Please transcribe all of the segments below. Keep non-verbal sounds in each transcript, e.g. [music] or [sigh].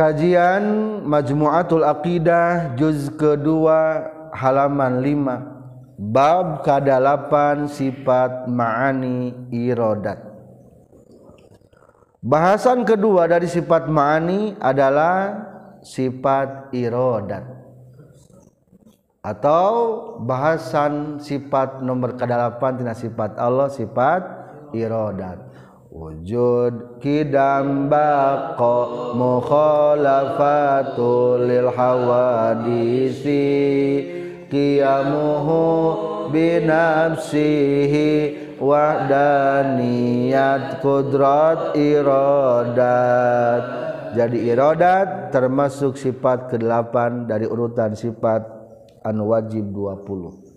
Kajian Majmu'atul Aqidah juz kedua halaman 5 bab kadalapan sifat ma'ani irodat. Bahasan kedua dari sifat ma'ani adalah sifat irodat. Atau bahasan sifat nomor kedalapan tina sifat Allah sifat irodat. Wujud kidam baqa mukhalafatul lil hawadisi qiyamuhu binafsihi wahdaniyat kudrat iradat. Jadi iradat termasuk sifat ke-8 dari urutan sifat anu wajib 20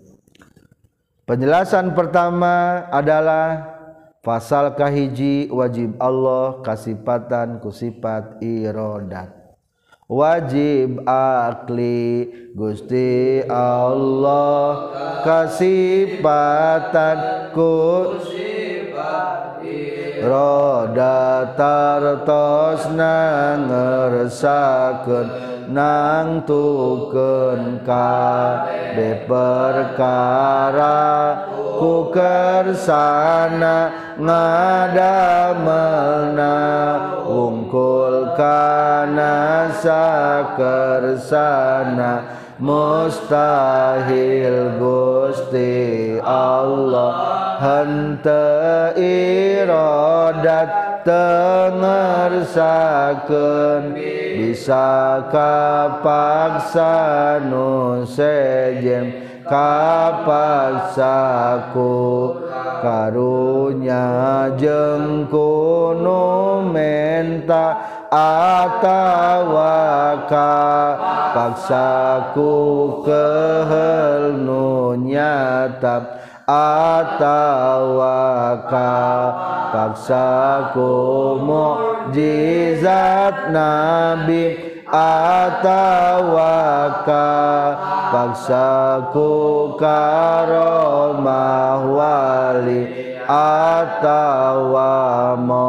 penjelasan pertama adalah Fasal kahiji wajib Allah kasipatan kusifat irodat? Wajib akli Gusti Allah kasipatan ku roda tartos nangersakeun nang tukeun kabeh perkara. Ku kersana ngadamelna ungkul kana sakersana mustahil Gusti Allah. Hente iradat tengersakeun bisa kapaksa nu sejem kapaksaku karunya jengkuno menta atawaka paksaku kehel nu nyata atawaka paksaku mukjizat nabi atawaka paksaku karomah wali atawamo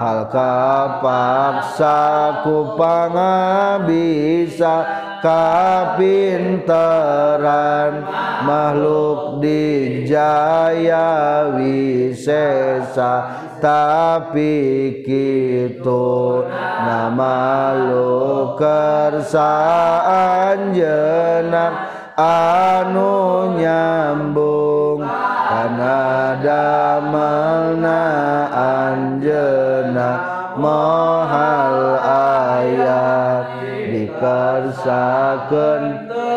hal kapaksaku pangabisa kapinteran makhluk dijaya wisesa. Tapi kitu nama lu kersaan jenang anu nyambung karena damelna anjena mohal dikersakeun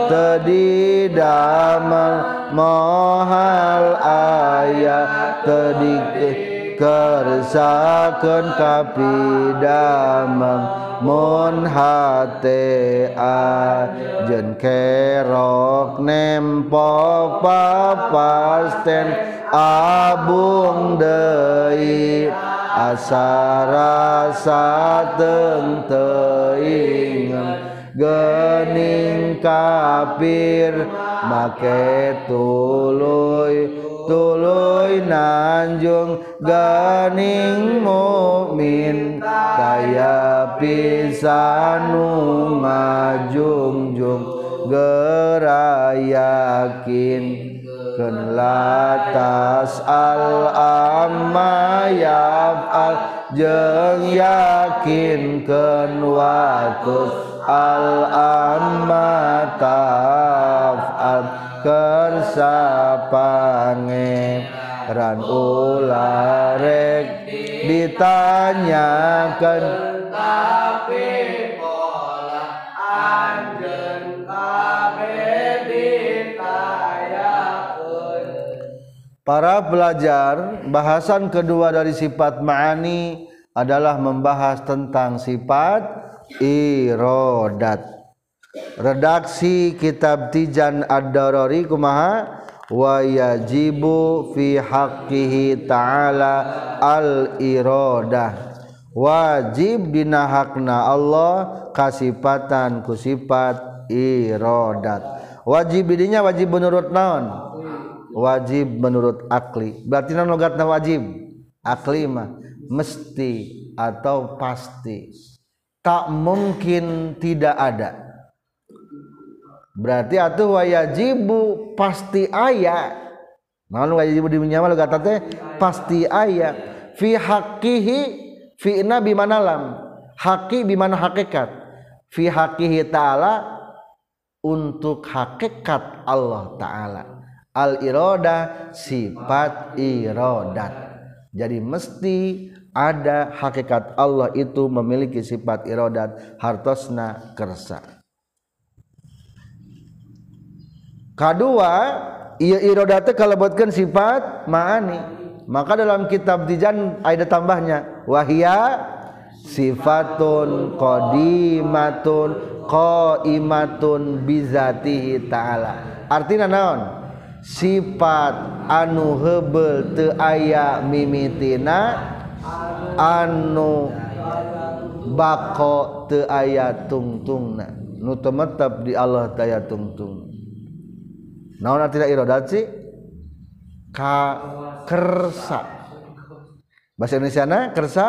tadi damel mohal ayat tadi kersakeun kapi damel mun hate ajen kerok nempo papasten abung deui asa rasa teng teuing gening kapir make tuluy tuluy nanjung. Gening mukmin kaya pisanu ngajungjung. Gerayakin ken latas al amma yaf'al jeung yakin ken watus al amma taf'al kersapange ran ularek ditanyakan Para pelajar bahasan kedua dari sifat ma'ani adalah membahas tentang sifat irodat. Redaksi kitab Tijan Ad-Darari kumaha wa yajibu fi haqqihi ta'ala al-iradah. Wajib dina hakna Allah kasipatan kusifat irodat. Wajib bidinya wajib menurut naon? Wajib menurut akli. Berarti non logatna wajib? Akli mah mesti atau pasti. Tak mungkin tidak ada. Berarti atuh wajibu pasti ayat Naon wajibu di nyawa kata teh? Pasti ayat fi haqqihi fi nabi manalam haqi bi mana hakikat? Fi haqqihi ta'ala untuk hakikat Allah taala al iroda sifat irodat. Jadi mesti ada hakikat Allah itu memiliki sifat irodat hartosna kersa. Kedua ia irodatnya kalau buatkan sifat ma'ani. Maka dalam kitab dijan ada tambahnya wahia sifatun qadimatun qaimatun bizatihi ta'ala. Artinya naon sifat anu hebel teu aya mimitina anu bako teu aya tungtungna. Nu temetep di Allah taya tungtung. Naon tidak iradat sih? Ka kersa. Bahasa Indonesia na kersa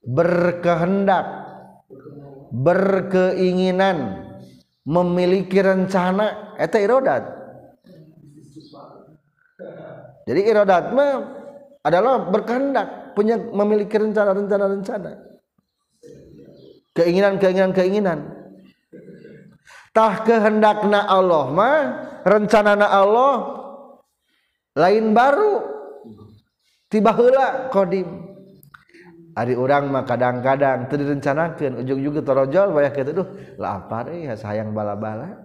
berkehendak berkeinginan memiliki rencana. Eta irodat. Jadi irodat mah adalah berkehendak punya memiliki rencana rencana. Rencana keinginan keinginan keinginan. Tah kehendakna Allah mah rencanana Allah lain baru tiba heula kodim orang mah kadang-kadang itu direncanakan ujung juga terojol banyak gitu tuh lah apa ya sayang bala-bala.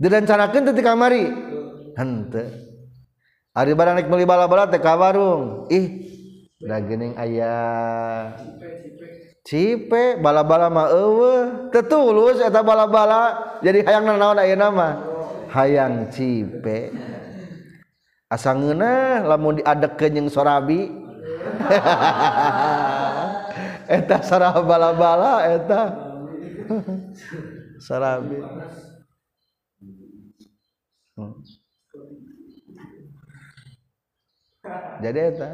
Direncanakan ketika mari hente Ari barang nek meuli bala-bala teh ka warung. Ih, da geuning aya. Cipe bala-bala mah eueuh. Teu tulus eta bala-bala jadi hayang naon ayeuna mah? Hayang cipe. Asa ngeunah lamun diadekeun jeung sorabi. [laughs] eta sarah bala-bala eta. [laughs] sorabi. Hmm. Jadi eta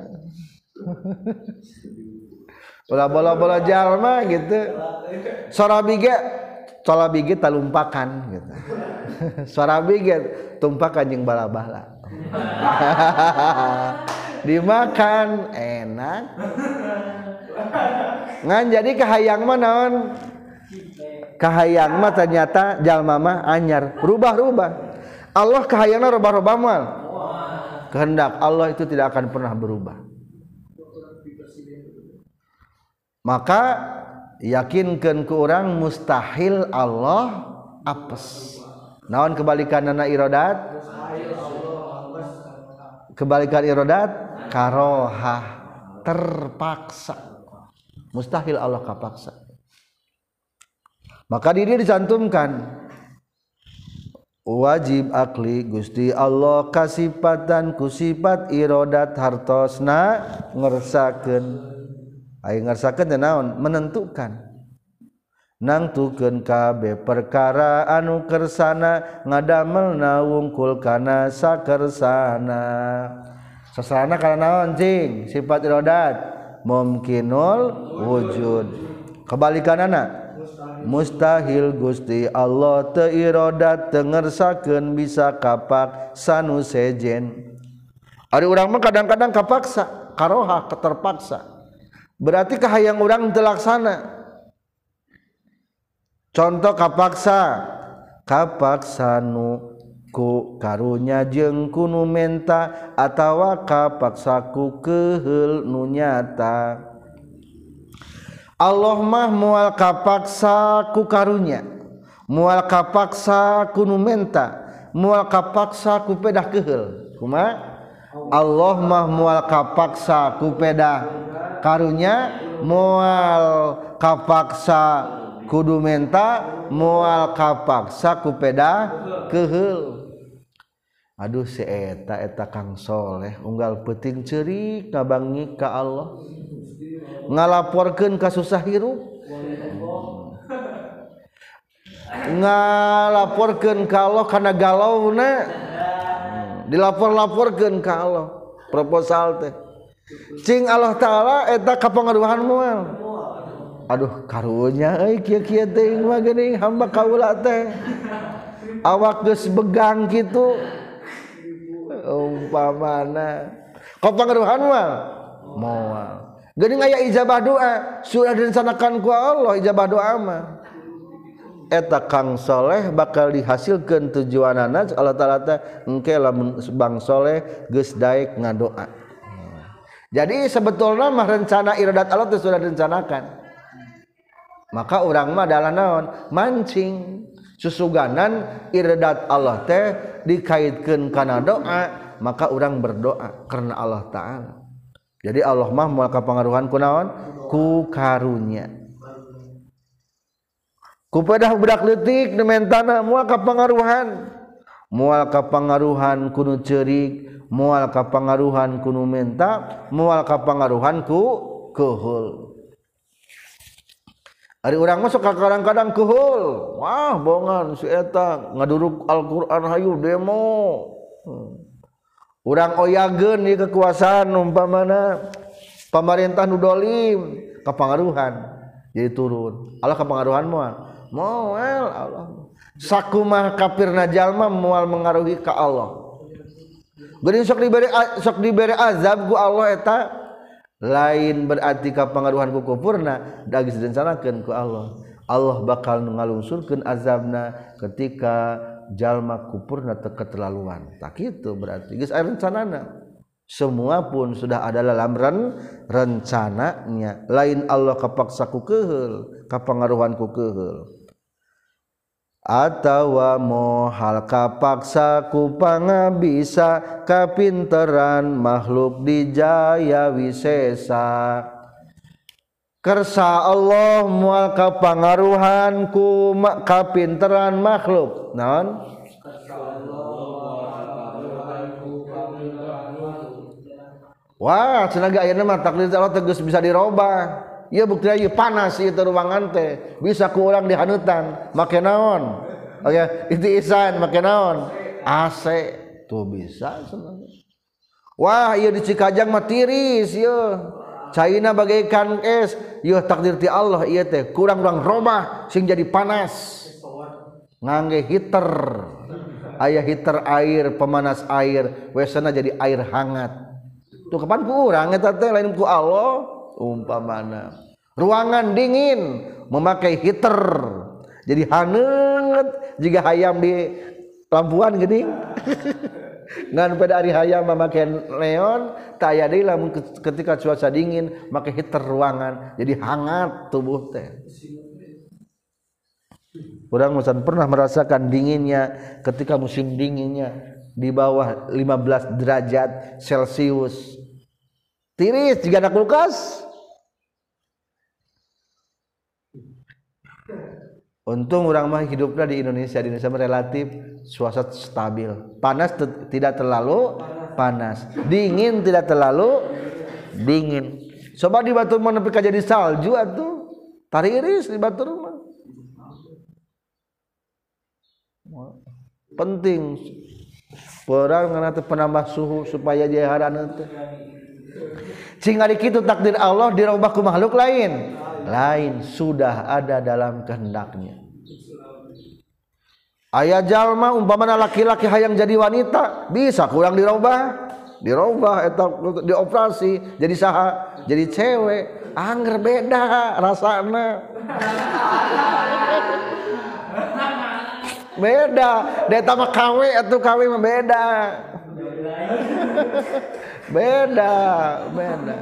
bola-bola-bola jalma gitu. Sorabi ge sorabi ge talumpakan gitu. [laughs] Sorabi ge tumpakan jeung bala-bala. [laughs] Dimakan enak. Ngan jadi kahayang mah naon? Kahayang mah ternyata jalma mah anyar. Rubah-rubah. Allah kahayangna rubah-rubah mal kehendak Allah itu tidak akan pernah berubah. Maka yakinkan ke orang mustahil Allah apes. Naon kebalikan anak irodat? Kebalikan irodat? Karoha terpaksa. Mustahil Allah kapaksa. Maka diri dicantumkan wajib akli Gusti Allah kasipatan kusipat irodat hartosna ngersakeun. Ayo ngersakeun naon? Menentukan. Nangtukeun kabeh perkara anu kersana ngadamel wungkul kana sakersana. Sasana kana naon cing sifat irodat. Mumkinul wujud. Kebalikanana. mustahil Gusti Allah teirodat tengersakeun bisa kapak sanu sejen Ari urang mah kadang-kadang kapaksa karoha keterpaksa. Berarti kahayang urang telaksana contoh kapaksa. Kapaksa nu ku karunya jeng kunu menta atawa kapaksaku kehel nunyata Allah mah mual kapaksa ku karunya mual kapaksa ku numenta mual kapaksa ku pedah kehel kuma Allah mah mual kapaksa ku pedah karunya mual kapaksa kudu menta mual kapaksa ku pedah kehel Aduh seeta eta Kang Soleh unggal peting ceri kabangi ka Allah. Ngalaporkan kasusah hirup. Ngalaporkan kalau karena galau na. Dilapor-laporkan kalau proposal teh. Cing Allah taala eta kapengaruhan moal. Aduh karunya euy kieu kieu teh mah geuning hamba kaula teh. Awak geus begang kitu. umpamana. Kepengaruhan moal moal geuning aya ijabah doa? Sudah direncanakan ku Allah ijabah doa mah. Eta kang soleh bakal dihasilkan tujuanana Allah taala teh engke lamun bang soleh geus daek ngadoa. Jadi sebetulnya mah rencana iradat Allah itu sudah direncanakan. Maka orang mah adalah naon? Mancing. Susuganan iradat Allah teh dikaitkan karena doa ah. maka orang berdoa karena Allah taala. Jadi Allah mah moal kapangaruhan kunaon ku karunya. Kupadah budak leutik nu mentana moal kapangaruhan. Mual kapangaruhan kunu cerik mual kapangaruhan kunu menta mual kapangaruhan ku kehul Ari orang masuk ke kadang-kadang kehul. Wah, bongan si eta ngaduruk Al-Qur'an hayu demo. Hmm. Urang oyageun ieu kekuasaan umpamana pemerintah nu dolim kapangaruhan jadi turun. Allah kapangaruhan moal. Moal Allah. Sakumah kafir najalma moal mengaruhi ka Allah. Geuning sok diberi sok diberi azab ku Allah eta lain berarti kapengaruhan ku kufurna dagis direncanakan ku Allah. Allah bakal ngalungsurkan azabna ketika jalma kupurna terketerlaluan tak itu berarti guys aya rencanana. Semua pun sudah ada dalam ren rencananya. Lain Allah kapaksa ku kehel kapangaruhan ku kehel. Atawa mohal kapaksa kupanga bisa kapinteran makhluk dijaya wisesa. Kersa Allah mual kapangaruhan ku kapinteran makhluk. Non Wah, senaga ayeuna mah takdir Allah tegas bisa dirubah. ia bukti aja panas itu ruangan teh. Bisa kurang dihanutan make naon? Oke okay. itu isan make naon? AC tuh bisa sebenarnya. Wah iya di Cikajang mah tiris iya. China bagaikan es iya takdir ti Allah iya teh. Kurang kurang robah sing jadi panas. Ngangge heater ayah heater air pemanas air wesana jadi air hangat. Tuh kapan ku orang eta teh lain ku Allah umpamana. Ruangan dingin memakai heater. Jadi hangat jika hayam di lampuan gini. [laughs] Ngan pada hari hayam memakai neon tak ada ketika cuaca dingin pakai heater ruangan. Jadi hangat tubuh teh. Orang musan pernah merasakan dinginnya ketika musim dinginnya di bawah 15 derajat Celcius. Tiris jika ada kulkas. Untung orang mah hidupnya di Indonesia di Indonesia relatif suasana stabil. Panas tidak terlalu panas. Dingin tidak terlalu dingin. Coba di Batur mau nepi jadi salju atuh. Tariris di Batur mah. Penting Orang nganate penambah suhu supaya jaharan itu. Cing kitu takdir Allah dirubah ku makhluk lain lain sudah ada dalam kehendaknya. Ayah jalma umpamana laki-laki hayang jadi wanita bisa kurang dirubah. Dirubah atau dioperasi jadi saha jadi cewek. Angger beda rasanya beda. Deta mah KW atau mah beda. Beda beda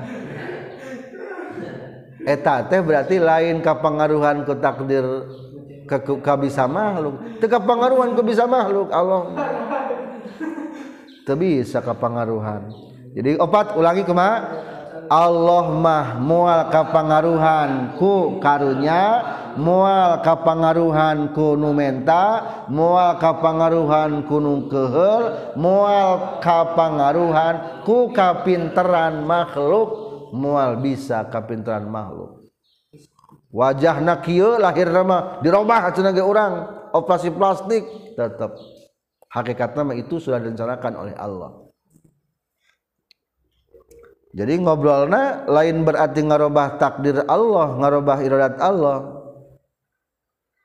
eta teh berarti lain kapangaruhan ku takdir ke, ka bisa makhluk. Teu kapangaruhan ku bisa makhluk Allah. Teu bisa kapangaruhan jadi opat ulangi kumaha? Allah mah mual kapangaruhan ku karunya mual kapangaruhan ku nu menta mual kapangaruhan ku nu kehel mual kapangaruhan ku kapinteran makhluk. Mual bisa kapinteran makhluk. Wajah nak lahir nama dirubah tenaga orang operasi plastik tetap hakikat nama itu sudah direncanakan oleh Allah. Jadi ngobrolna lain berarti ngarubah takdir Allah ngarubah iradat Allah.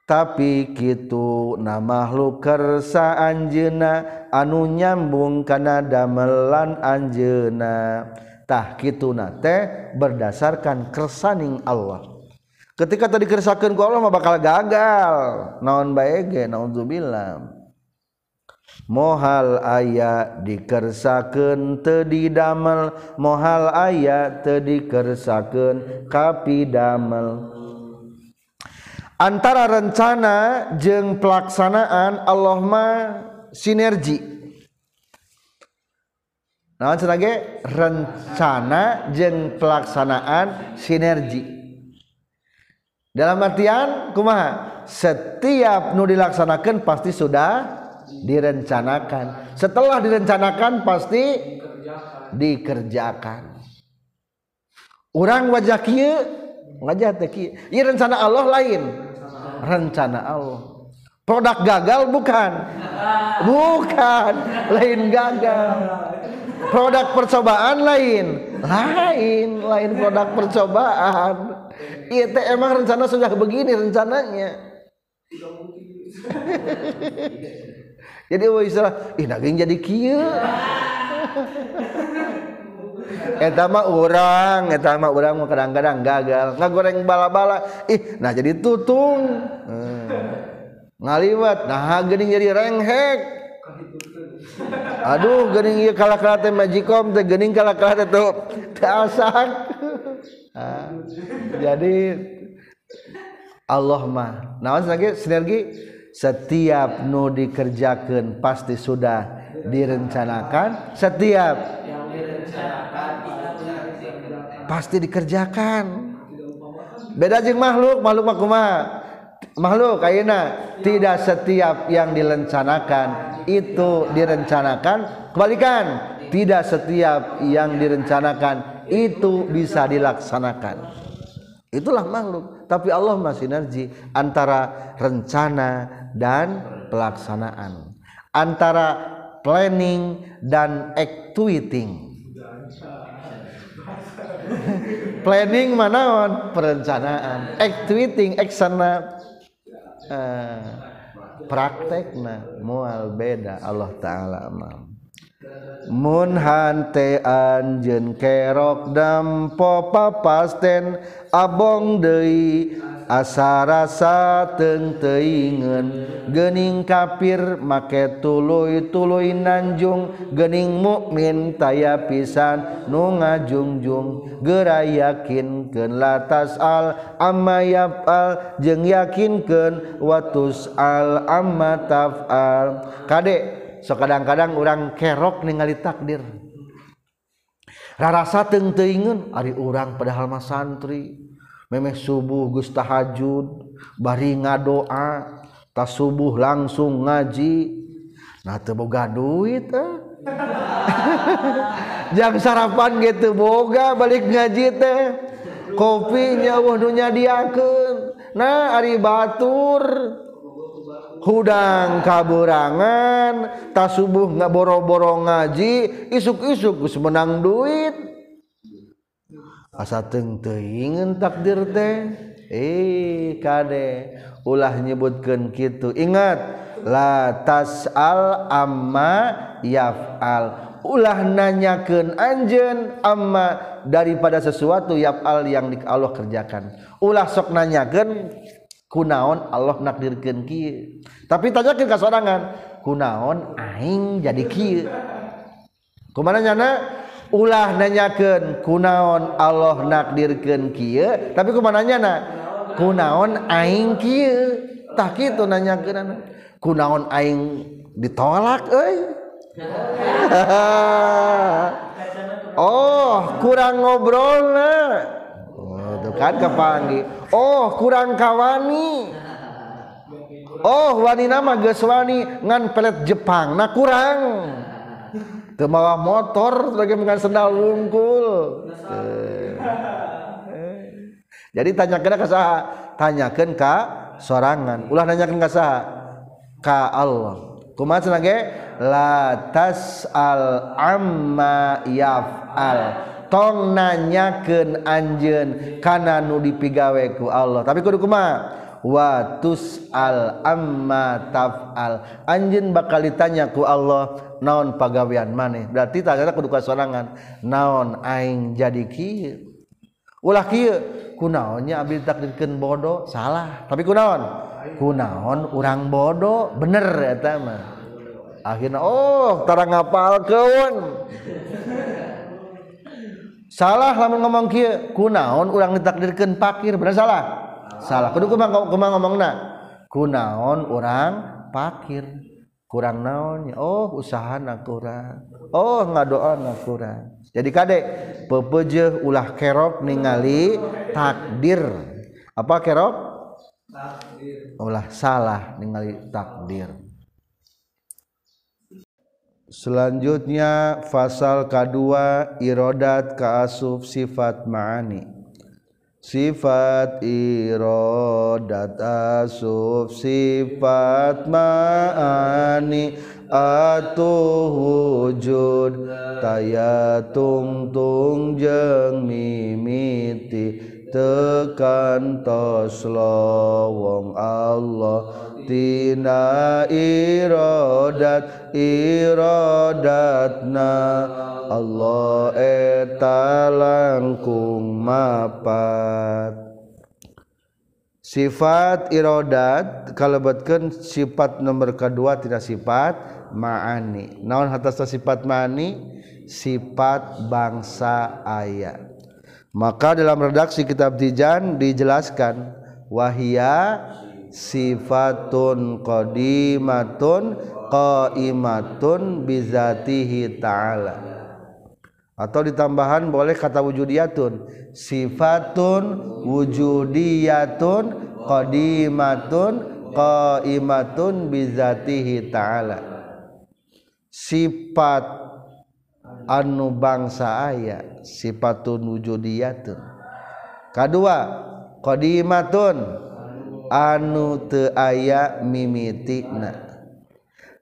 Tapi gitu nama makhluk kersa anjena anu nyambung karena damelan anjena tah kituna teh berdasarkan kersaning Allah. Ketika tadi kersakeun ku Allah mah bakal gagal. Naon bae ge naudzubillah mohal aya dikersakeun teu didamel. Mohal aya teu dikersakeun kapidamel antara rencana jeung pelaksanaan Allah mah sinergi. Nah sebagai rencana jeng pelaksanaan sinergi. Dalam artian kumaha? Setiap nu dilaksanakan pasti sudah direncanakan. Setelah direncanakan pasti dikerjakan. Orang wajah kia wajah teh ini rencana Allah lain. Rencana Allah. Produk gagal bukan. [laughs] Bukan. Lain gagal produk percobaan lain lain lain produk percobaan iya teh emang rencana sudah begini rencananya [laughs] jadi wah istilah ih daging jadi kia [laughs] Eta mah orang, eta mah orang mah kadang-kadang gagal. Ngagoreng bala-bala, ih, nah jadi tutung. Hmm. Ngaliwat, nah geuning jadi renghek. Aduh gening ieu kalakrate majikom teh gening teh tuh. Dasak. Nah, jadi Allah mah. Naon lagi? Sinergi? Setiap nu dikerjakan pasti sudah direncanakan. Setiap direncanakan pasti dikerjakan. Beda jeung makhluk makhluk mah kumaha? Makhluk kayaknya tidak setiap yang direncanakan itu direncanakan. Kebalikan tidak setiap yang direncanakan itu bisa dilaksanakan. Itulah makhluk tapi Allah masih sinergi antara rencana dan pelaksanaan antara planning dan actuating [laughs] planning mana perencanaan actuating eh, praktek nah mual beda Allah ta'ala amam munhante jeung kerok dampo papasten abong deui asa-rasa tentegen gening kafir make tuluy tuluy nanjung. Gening mukmin taya pisan nu ngajungjung. Gera yakinkeun latas al amma yafal jeung yakinkeun watus al amma tafal kadek so kadang-kadang orang kerok ningali takdir. Rarasa tentegen ari orang padahal mah santri. memeh subuh Gu tahajud bari ngadoa tas subuh langsung ngaji. Nah teu boga duit eh. [laughs] jam sarapan gitu boga balik ngaji teh. Kopi nyawuh dunya diakeun nah ari batur. Hudang kaburangan tak subuh nggak boro-boro ngaji isuk-isuk menang duit. asa teng teingin takdir teh? Eh kade. Ulah nyebutkan gitu ingat la tasal amma yaf'al. Ulah nanyakan anjen amma daripada sesuatu yaf'al yang Allah kerjakan. Ulah sok nanyakan kunaon Allah nakdirkan kia tapi tanyakan ke sorangan kunaon aing jadi kia kumana nyana? ulah nanyakan kunaon Allah nakdirkan kia tapi kumananya na kunaon aing kia tak itu nanyakan kunaon aing ditolak eh [laughs] oh kurang ngobrol nah oh, kan kepangi oh kurang kawani. Oh wani nama geswani ngan pelet Jepang nah kurang. malah motor bagaimana sendal lungkul [laughs] jadi tanyakan ke saha tanyakan ka sorangan. Ulah nanyakan ka saha ka Allah. Kumaha cenah eh? ge la tasal amma yaf'al. Tong nanyakeun anjeun kana nu dipigawe ku Allah. Tapi kudu kumaha? watus al amma tafal anjin bakal ditanya ku Allah naon pagawean maneh? Berarti tanda kudu sorangan naon aing jadi kieu? Ulah kieu? Kunaonnya abdi takdirkeun bodoh? Salah. Tapi kunaon kunaon urang bodoh? Bener eta mah. Akhirnya oh tara ngapalkeun salah lamun ngomong kieu. Kunaon urang ditakdirkeun pakir? Bener salah? Salah. Kudu kumaha kumaha ngomongna? Kunaon urang pakir? Kurang naonnya oh usahana kurang. Oh ngadoana kurang. Jadi kadek pepeje ulah kerok ningali takdir. Apa kerok ulah salah ningali takdir. Selanjutnya fasal kedua irodat kaasuf sifat ma'ani. Sifat irodat asuf sifat ma'ani atuh wujud taya tung tung jeng mimiti tekan tos wong Allah tina irodat irodatna. Allah eta langkung mapat. Sifat irodat kalebetkeun sifat nomor kedua tidak sifat ma'ani. Naon atas sifat ma'ani? Sifat bangsa ayat maka dalam redaksi kitab Tijan dijelaskan wahia sifatun qadimatun qaimatun bizatihi ta'ala. Atau ditambahan boleh kata wujudiyatun. Sifatun wujudiyatun qadimatun qaimatun bizatihi ta'ala. Sifat anu bangsa aya sifatun wujudiyatun. Kedua qadimatun. Anu te aya mimitina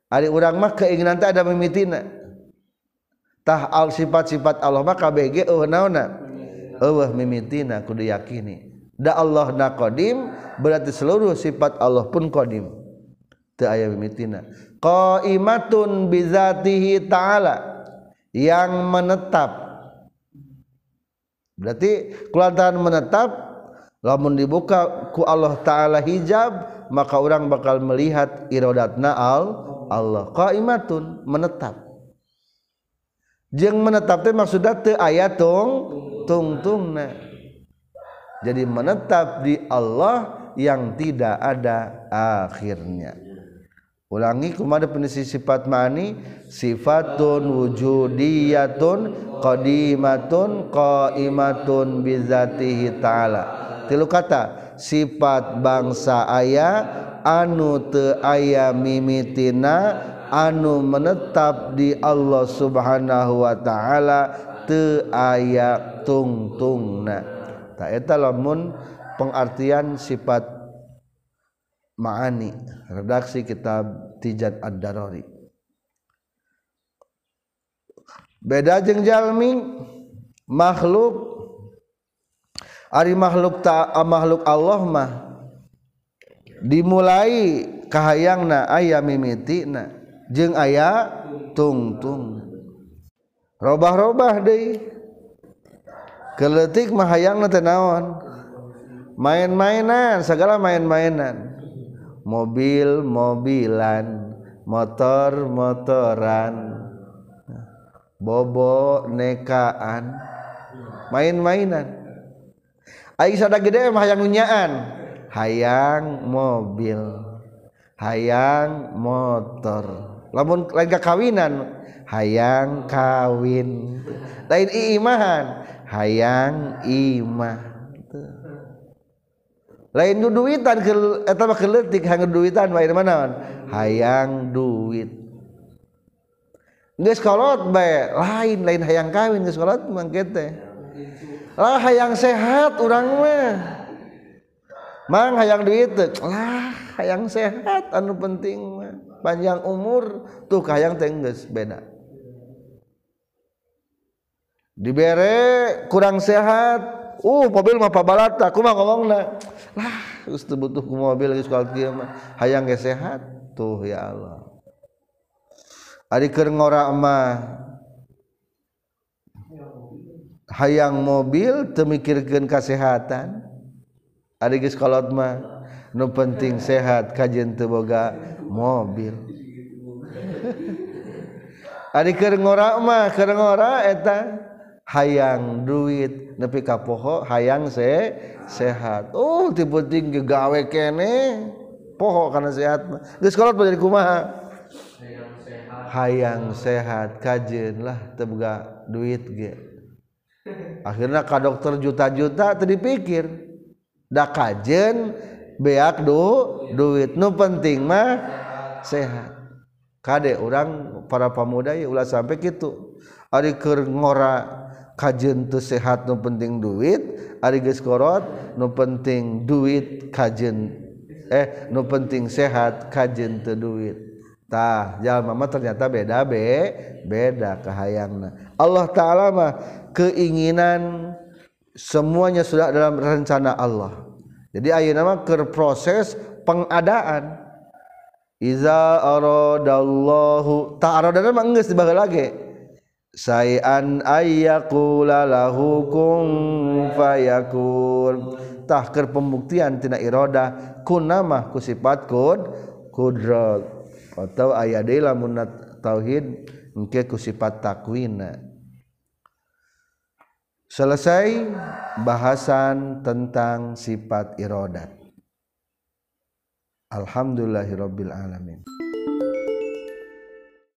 hari urang mah keinginan ada mimitina tah al sifat-sifat Allah maka BG oh naona oh mimitina kudu yakini. Da Allah na qadim berarti seluruh sifat Allah pun qadim. Te aya mimitina qaimatun bizatihi ta'ala yang menetap. Berarti kulantaran menetap lamun dibuka ku Allah taala hijab maka orang bakal melihat iradatna al Allah. Qaimatun menetap. Jeung menetap teh maksudna teu aya tung tungtungna jadi menetap di Allah yang tidak ada akhirnya ulangi kumada penisi sifat mani sifatun wujudiyatun qadimatun qaimatun bizatihi ta'ala. Tilu kata sifat bangsa ayah anu te aya mimitina anu menetap di Allah subhanahu Wa ta'ala te aya tungtungna. Tak eta lamun pengartian sifat ma'ani redaksi kitab Tijat Ad-Darari beda jeng jalmi makhluk Ari makhluk ta makhluk Allah mah dimulai kahayangna aya mimitina jeung aya tungtung. Robah-robah deui. Keletik mah hayangna teh naon? Main-mainan segala main-mainan mobil-mobilan motor-motoran bobo nekaan main-mainan. Aing sada gede mah hayang nunyaan. Hayang mobil hayang motor. Lamun lain kawinan hayang kawin. Lain iimahan hayang imah lain du duitan ke eta mah keletik hang duitan wae mana hayang duit. Geus kolot bae lain lain hayang kawin geus kolot mah lah hayang sehat urang mah. Mang hayang duit lah hayang sehat anu penting mah. Panjang umur tuh hayang teh geus beda. Dibere kurang sehat uh mobil mah pabalata mah ngomongna? Lah geus butuh ku mobil geus kual kieu mah. Hayang ge sehat tuh ya Allah. Ari keur ngora mah hayang mobil teu mikirkeun kasehatan. Ari geus kolot mah nu penting sehat kajen teu boga mobil. [laughs] Ari keur ngora mah keur ngora eta hayang duit nepi ka poho hayang se sehat. Oh tipe tinggi gawe kene poho karena sehat geus kolot jadi kumaha? Hayang sehat kajen lah tebga duit ge. Akhirnya ka dokter juta-juta tadi pikir da kajen beak du duit nu penting mah sehat. Kade orang para pemuda ya ulah sampai gitu ari keur ngora kajen tuh sehat nu penting duit. Ari geus korot nu penting duit kajen eh nu penting sehat kajen teu duit. Tah jalma mah ternyata beda be. Beda kahayangna. Allah taala mah keinginan semuanya sudah dalam rencana Allah. Jadi ayeuna mah keur proses pengadaan. Iza aradallahu ta'aradana mah geus dibahas lagi sayan ayakula lahu fayakun. Tahker pembuktian tina iroda kun nama ku sifat kud kudrat. Atau ayat deui tauhid engke ku sifat takwina selesai bahasan tentang sifat irodat alhamdulillahirabbil alamin